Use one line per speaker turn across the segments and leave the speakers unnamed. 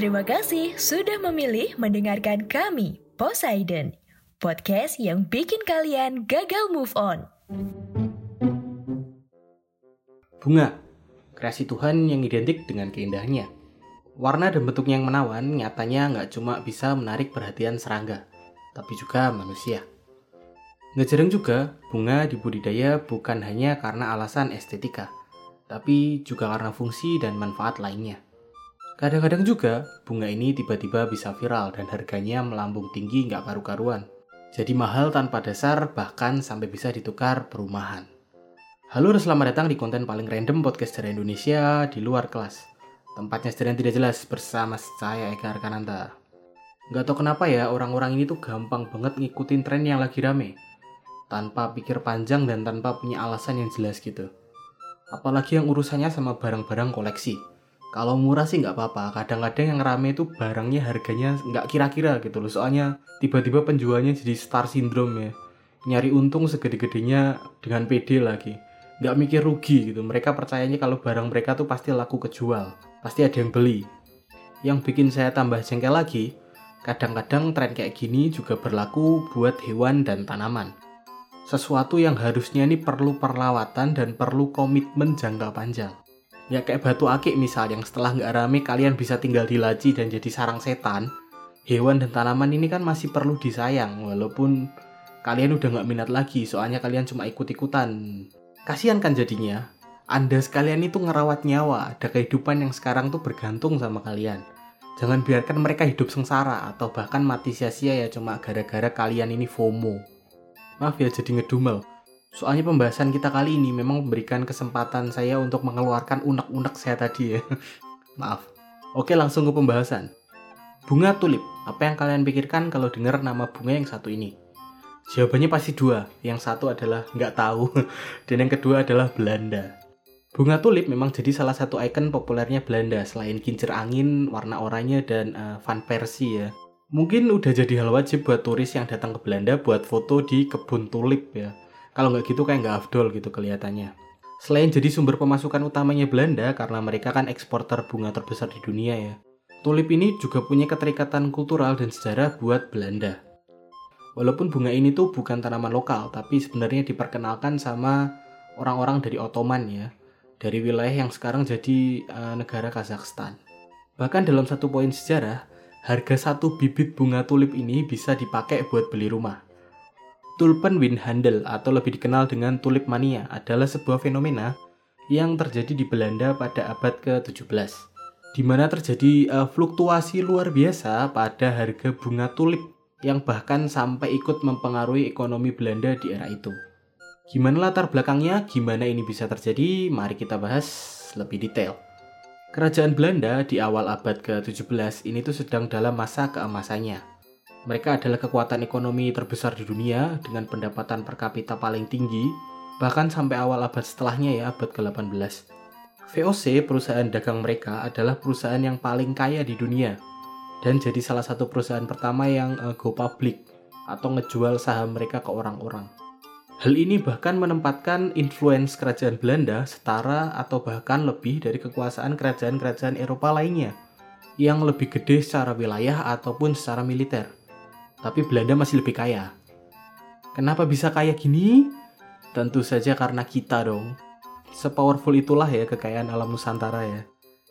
Terima kasih sudah memilih mendengarkan kami, Poseidon, podcast yang bikin kalian gagal move on.
Bunga, kreasi Tuhan yang identik dengan keindahannya. Warna dan bentuknya yang menawan nyatanya nggak cuma bisa menarik perhatian serangga, tapi juga manusia. Nggak jarang juga, bunga dibudidaya bukan hanya karena alasan estetika, tapi juga karena fungsi dan manfaat lainnya. Kadang-kadang juga, bunga ini tiba-tiba bisa viral dan harganya melambung tinggi nggak karu-karuan. Jadi mahal tanpa dasar, bahkan sampai bisa ditukar perumahan. Halo dan selamat datang di konten paling random podcast dari Indonesia di luar kelas. Tempatnya sedang tidak jelas bersama saya Eka Arkananta. Gak tau kenapa ya, orang-orang ini tuh gampang banget ngikutin tren yang lagi rame. Tanpa pikir panjang dan tanpa punya alasan yang jelas gitu. Apalagi yang urusannya sama barang-barang koleksi kalau murah sih nggak apa-apa. Kadang-kadang yang rame itu barangnya harganya nggak kira-kira gitu loh. Soalnya tiba-tiba penjualnya jadi star syndrome ya. Nyari untung segede-gedenya dengan PD lagi. Nggak mikir rugi gitu. Mereka percayanya kalau barang mereka tuh pasti laku kejual. Pasti ada yang beli. Yang bikin saya tambah jengkel lagi kadang-kadang tren kayak gini juga berlaku buat hewan dan tanaman. Sesuatu yang harusnya ini perlu perlawatan dan perlu komitmen jangka panjang Ya kayak batu akik misal yang setelah nggak rame kalian bisa tinggal di laci dan jadi sarang setan. Hewan dan tanaman ini kan masih perlu disayang walaupun kalian udah nggak minat lagi soalnya kalian cuma ikut-ikutan. Kasihan kan jadinya. Anda sekalian itu ngerawat nyawa, ada kehidupan yang sekarang tuh bergantung sama kalian. Jangan biarkan mereka hidup sengsara atau bahkan mati sia-sia ya cuma gara-gara kalian ini FOMO. Maaf ya jadi ngedumel. Soalnya pembahasan kita kali ini memang memberikan kesempatan saya untuk mengeluarkan unek-unek saya tadi ya. Maaf. Oke langsung ke pembahasan. Bunga tulip. Apa yang kalian pikirkan kalau dengar nama bunga yang satu ini? Jawabannya pasti dua. Yang satu adalah nggak tahu. Dan yang kedua adalah Belanda. Bunga tulip memang jadi salah satu ikon populernya Belanda selain kincir angin, warna oranye, dan uh, Van Persie ya. Mungkin udah jadi hal wajib buat turis yang datang ke Belanda buat foto di kebun tulip ya kalau nggak gitu kayak nggak afdol gitu kelihatannya. Selain jadi sumber pemasukan utamanya Belanda karena mereka kan eksporter bunga terbesar di dunia ya. Tulip ini juga punya keterikatan kultural dan sejarah buat Belanda. Walaupun bunga ini tuh bukan tanaman lokal, tapi sebenarnya diperkenalkan sama orang-orang dari Ottoman ya, dari wilayah yang sekarang jadi uh, negara Kazakhstan. Bahkan dalam satu poin sejarah, harga satu bibit bunga tulip ini bisa dipakai buat beli rumah. Tulpenwindhandel atau lebih dikenal dengan tulip mania adalah sebuah fenomena yang terjadi di Belanda pada abad ke-17 di mana terjadi uh, fluktuasi luar biasa pada harga bunga tulip yang bahkan sampai ikut mempengaruhi ekonomi Belanda di era itu. Gimana latar belakangnya? Gimana ini bisa terjadi? Mari kita bahas lebih detail. Kerajaan Belanda di awal abad ke-17 ini tuh sedang dalam masa keemasannya mereka adalah kekuatan ekonomi terbesar di dunia dengan pendapatan per kapita paling tinggi, bahkan sampai awal abad setelahnya ya, abad ke-18. VOC, perusahaan dagang mereka, adalah perusahaan yang paling kaya di dunia dan jadi salah satu perusahaan pertama yang uh, go public atau ngejual saham mereka ke orang-orang. Hal ini bahkan menempatkan influence kerajaan Belanda setara atau bahkan lebih dari kekuasaan kerajaan-kerajaan Eropa lainnya yang lebih gede secara wilayah ataupun secara militer tapi Belanda masih lebih kaya. Kenapa bisa kaya gini? Tentu saja karena kita dong. Sepowerful itulah ya kekayaan alam Nusantara ya.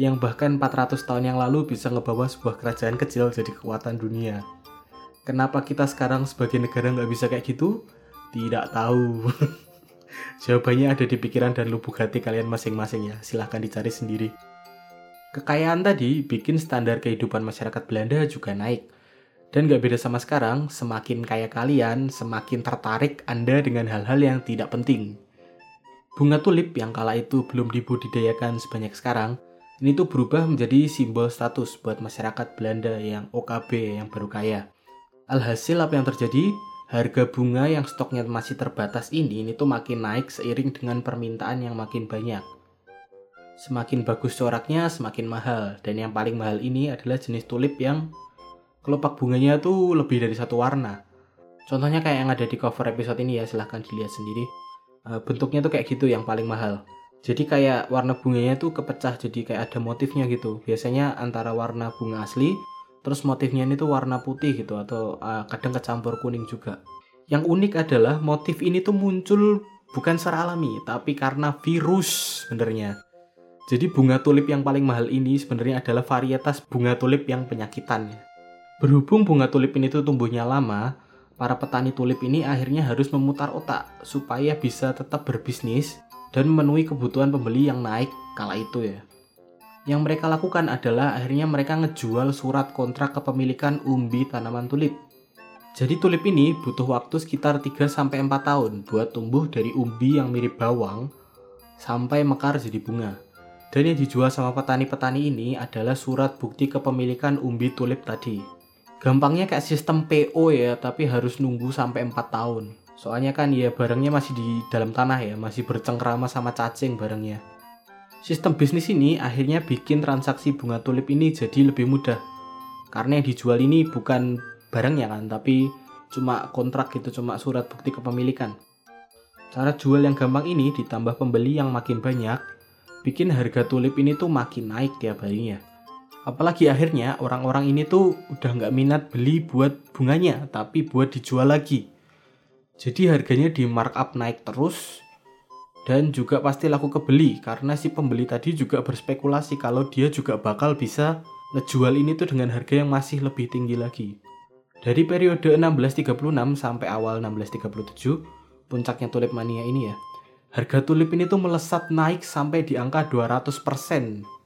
Yang bahkan 400 tahun yang lalu bisa ngebawa sebuah kerajaan kecil jadi kekuatan dunia. Kenapa kita sekarang sebagai negara nggak bisa kayak gitu? Tidak tahu. Jawabannya ada di pikiran dan lubuk hati kalian masing-masing ya. Silahkan dicari sendiri. Kekayaan tadi bikin standar kehidupan masyarakat Belanda juga naik dan gak beda sama sekarang, semakin kaya kalian, semakin tertarik Anda dengan hal-hal yang tidak penting. Bunga tulip yang kala itu belum dibudidayakan sebanyak sekarang, ini tuh berubah menjadi simbol status buat masyarakat Belanda yang OKB yang baru kaya. Alhasil apa yang terjadi? Harga bunga yang stoknya masih terbatas ini, ini tuh makin naik seiring dengan permintaan yang makin banyak. Semakin bagus coraknya, semakin mahal. Dan yang paling mahal ini adalah jenis tulip yang kelopak bunganya tuh lebih dari satu warna. Contohnya kayak yang ada di cover episode ini ya, silahkan dilihat sendiri. Uh, bentuknya tuh kayak gitu yang paling mahal. Jadi kayak warna bunganya tuh kepecah jadi kayak ada motifnya gitu. Biasanya antara warna bunga asli terus motifnya ini tuh warna putih gitu atau uh, kadang kecampur kuning juga. Yang unik adalah motif ini tuh muncul bukan secara alami tapi karena virus sebenarnya. Jadi bunga tulip yang paling mahal ini sebenarnya adalah varietas bunga tulip yang penyakitan. Berhubung bunga tulip ini tuh tumbuhnya lama, para petani tulip ini akhirnya harus memutar otak supaya bisa tetap berbisnis dan memenuhi kebutuhan pembeli yang naik kala itu ya. Yang mereka lakukan adalah akhirnya mereka ngejual surat kontrak kepemilikan umbi tanaman tulip. Jadi tulip ini butuh waktu sekitar 3-4 tahun buat tumbuh dari umbi yang mirip bawang sampai mekar jadi bunga. Dan yang dijual sama petani-petani ini adalah surat bukti kepemilikan umbi tulip tadi. Gampangnya kayak sistem PO ya, tapi harus nunggu sampai 4 tahun. Soalnya kan ya barangnya masih di dalam tanah ya, masih bercengkrama sama cacing barangnya. Sistem bisnis ini akhirnya bikin transaksi bunga tulip ini jadi lebih mudah. Karena yang dijual ini bukan barangnya kan, tapi cuma kontrak gitu, cuma surat bukti kepemilikan. Cara jual yang gampang ini ditambah pembeli yang makin banyak, bikin harga tulip ini tuh makin naik tiap harinya. Apalagi akhirnya orang-orang ini tuh udah nggak minat beli buat bunganya, tapi buat dijual lagi. Jadi harganya di markup naik terus, dan juga pasti laku kebeli karena si pembeli tadi juga berspekulasi kalau dia juga bakal bisa ngejual ini tuh dengan harga yang masih lebih tinggi lagi. Dari periode 1636 sampai awal 1637, puncaknya tulip mania ini ya, Harga tulip ini tuh melesat naik sampai di angka 200%.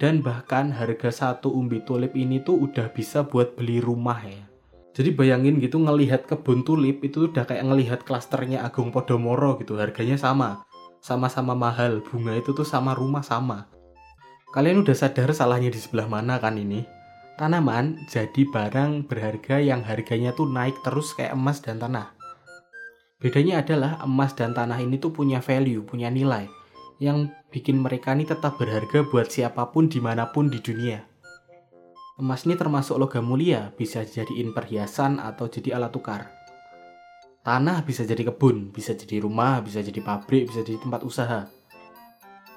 Dan bahkan harga satu umbi tulip ini tuh udah bisa buat beli rumah ya. Jadi bayangin gitu ngelihat kebun tulip itu udah kayak ngelihat klasternya Agung Podomoro gitu. Harganya sama. Sama-sama mahal. Bunga itu tuh sama rumah sama. Kalian udah sadar salahnya di sebelah mana kan ini? Tanaman jadi barang berharga yang harganya tuh naik terus kayak emas dan tanah. Bedanya adalah emas dan tanah ini tuh punya value, punya nilai yang bikin mereka ini tetap berharga buat siapa pun di mana pun di dunia. Emas ini termasuk logam mulia, bisa jadiin perhiasan atau jadi alat tukar. Tanah bisa jadi kebun, bisa jadi rumah, bisa jadi pabrik, bisa jadi tempat usaha.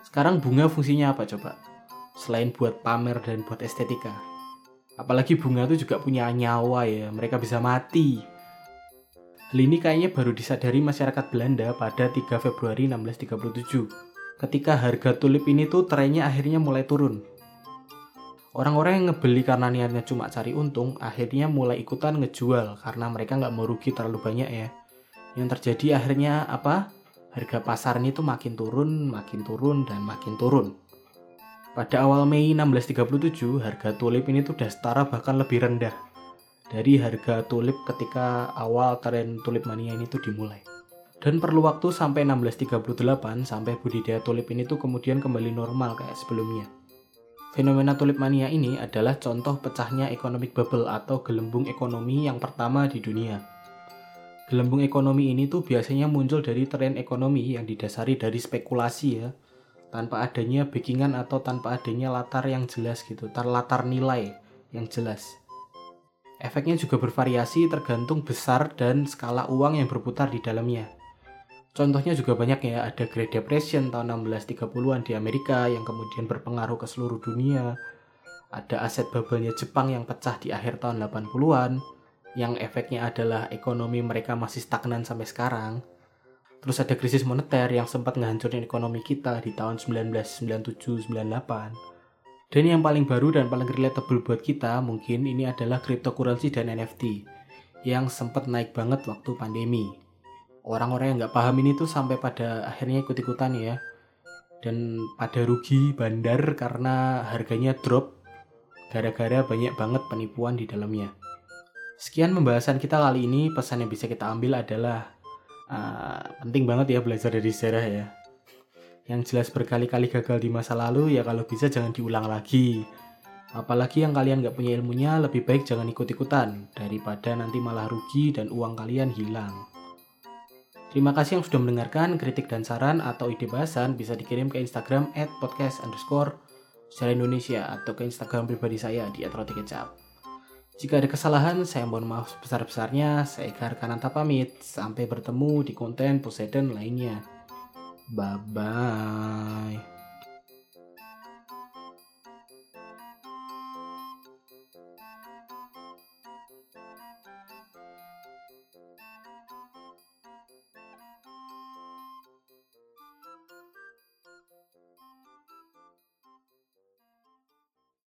Sekarang bunga fungsinya apa coba? Selain buat pamer dan buat estetika. Apalagi bunga itu juga punya nyawa ya, mereka bisa mati, Hal ini kayaknya baru disadari masyarakat Belanda pada 3 Februari 1637, ketika harga tulip ini tuh trennya akhirnya mulai turun. Orang-orang yang ngebeli karena niatnya cuma cari untung, akhirnya mulai ikutan ngejual karena mereka nggak mau rugi terlalu banyak ya. Yang terjadi akhirnya apa? Harga pasar ini tuh makin turun, makin turun, dan makin turun. Pada awal Mei 1637, harga tulip ini tuh udah setara bahkan lebih rendah dari harga tulip ketika awal tren tulip mania ini tuh dimulai. Dan perlu waktu sampai 1638 sampai budidaya tulip ini tuh kemudian kembali normal kayak sebelumnya. Fenomena tulip mania ini adalah contoh pecahnya economic bubble atau gelembung ekonomi yang pertama di dunia. Gelembung ekonomi ini tuh biasanya muncul dari tren ekonomi yang didasari dari spekulasi ya, tanpa adanya backingan atau tanpa adanya latar yang jelas gitu, latar nilai yang jelas. Efeknya juga bervariasi tergantung besar dan skala uang yang berputar di dalamnya. Contohnya juga banyak ya, ada Great Depression tahun 1630-an di Amerika yang kemudian berpengaruh ke seluruh dunia. Ada aset bubble Jepang yang pecah di akhir tahun 80-an, yang efeknya adalah ekonomi mereka masih stagnan sampai sekarang. Terus ada krisis moneter yang sempat ngehancurin ekonomi kita di tahun 1997-98 dan yang paling baru dan paling relatable buat kita mungkin ini adalah cryptocurrency dan NFT yang sempat naik banget waktu pandemi. Orang-orang yang nggak paham ini tuh sampai pada akhirnya ikut-ikutan ya. Dan pada rugi bandar karena harganya drop gara-gara banyak banget penipuan di dalamnya. Sekian pembahasan kita kali ini, pesan yang bisa kita ambil adalah uh, penting banget ya belajar dari sejarah ya yang jelas berkali-kali gagal di masa lalu ya kalau bisa jangan diulang lagi. Apalagi yang kalian nggak punya ilmunya lebih baik jangan ikut-ikutan daripada nanti malah rugi dan uang kalian hilang. Terima kasih yang sudah mendengarkan kritik dan saran atau ide bahasan bisa dikirim ke Instagram at podcast underscore secara Indonesia atau ke Instagram pribadi saya di @rotikecap. Jika ada kesalahan, saya mohon maaf sebesar-besarnya. Saya Igar Kananta pamit. Sampai bertemu di konten Poseidon lainnya. Bye-bye.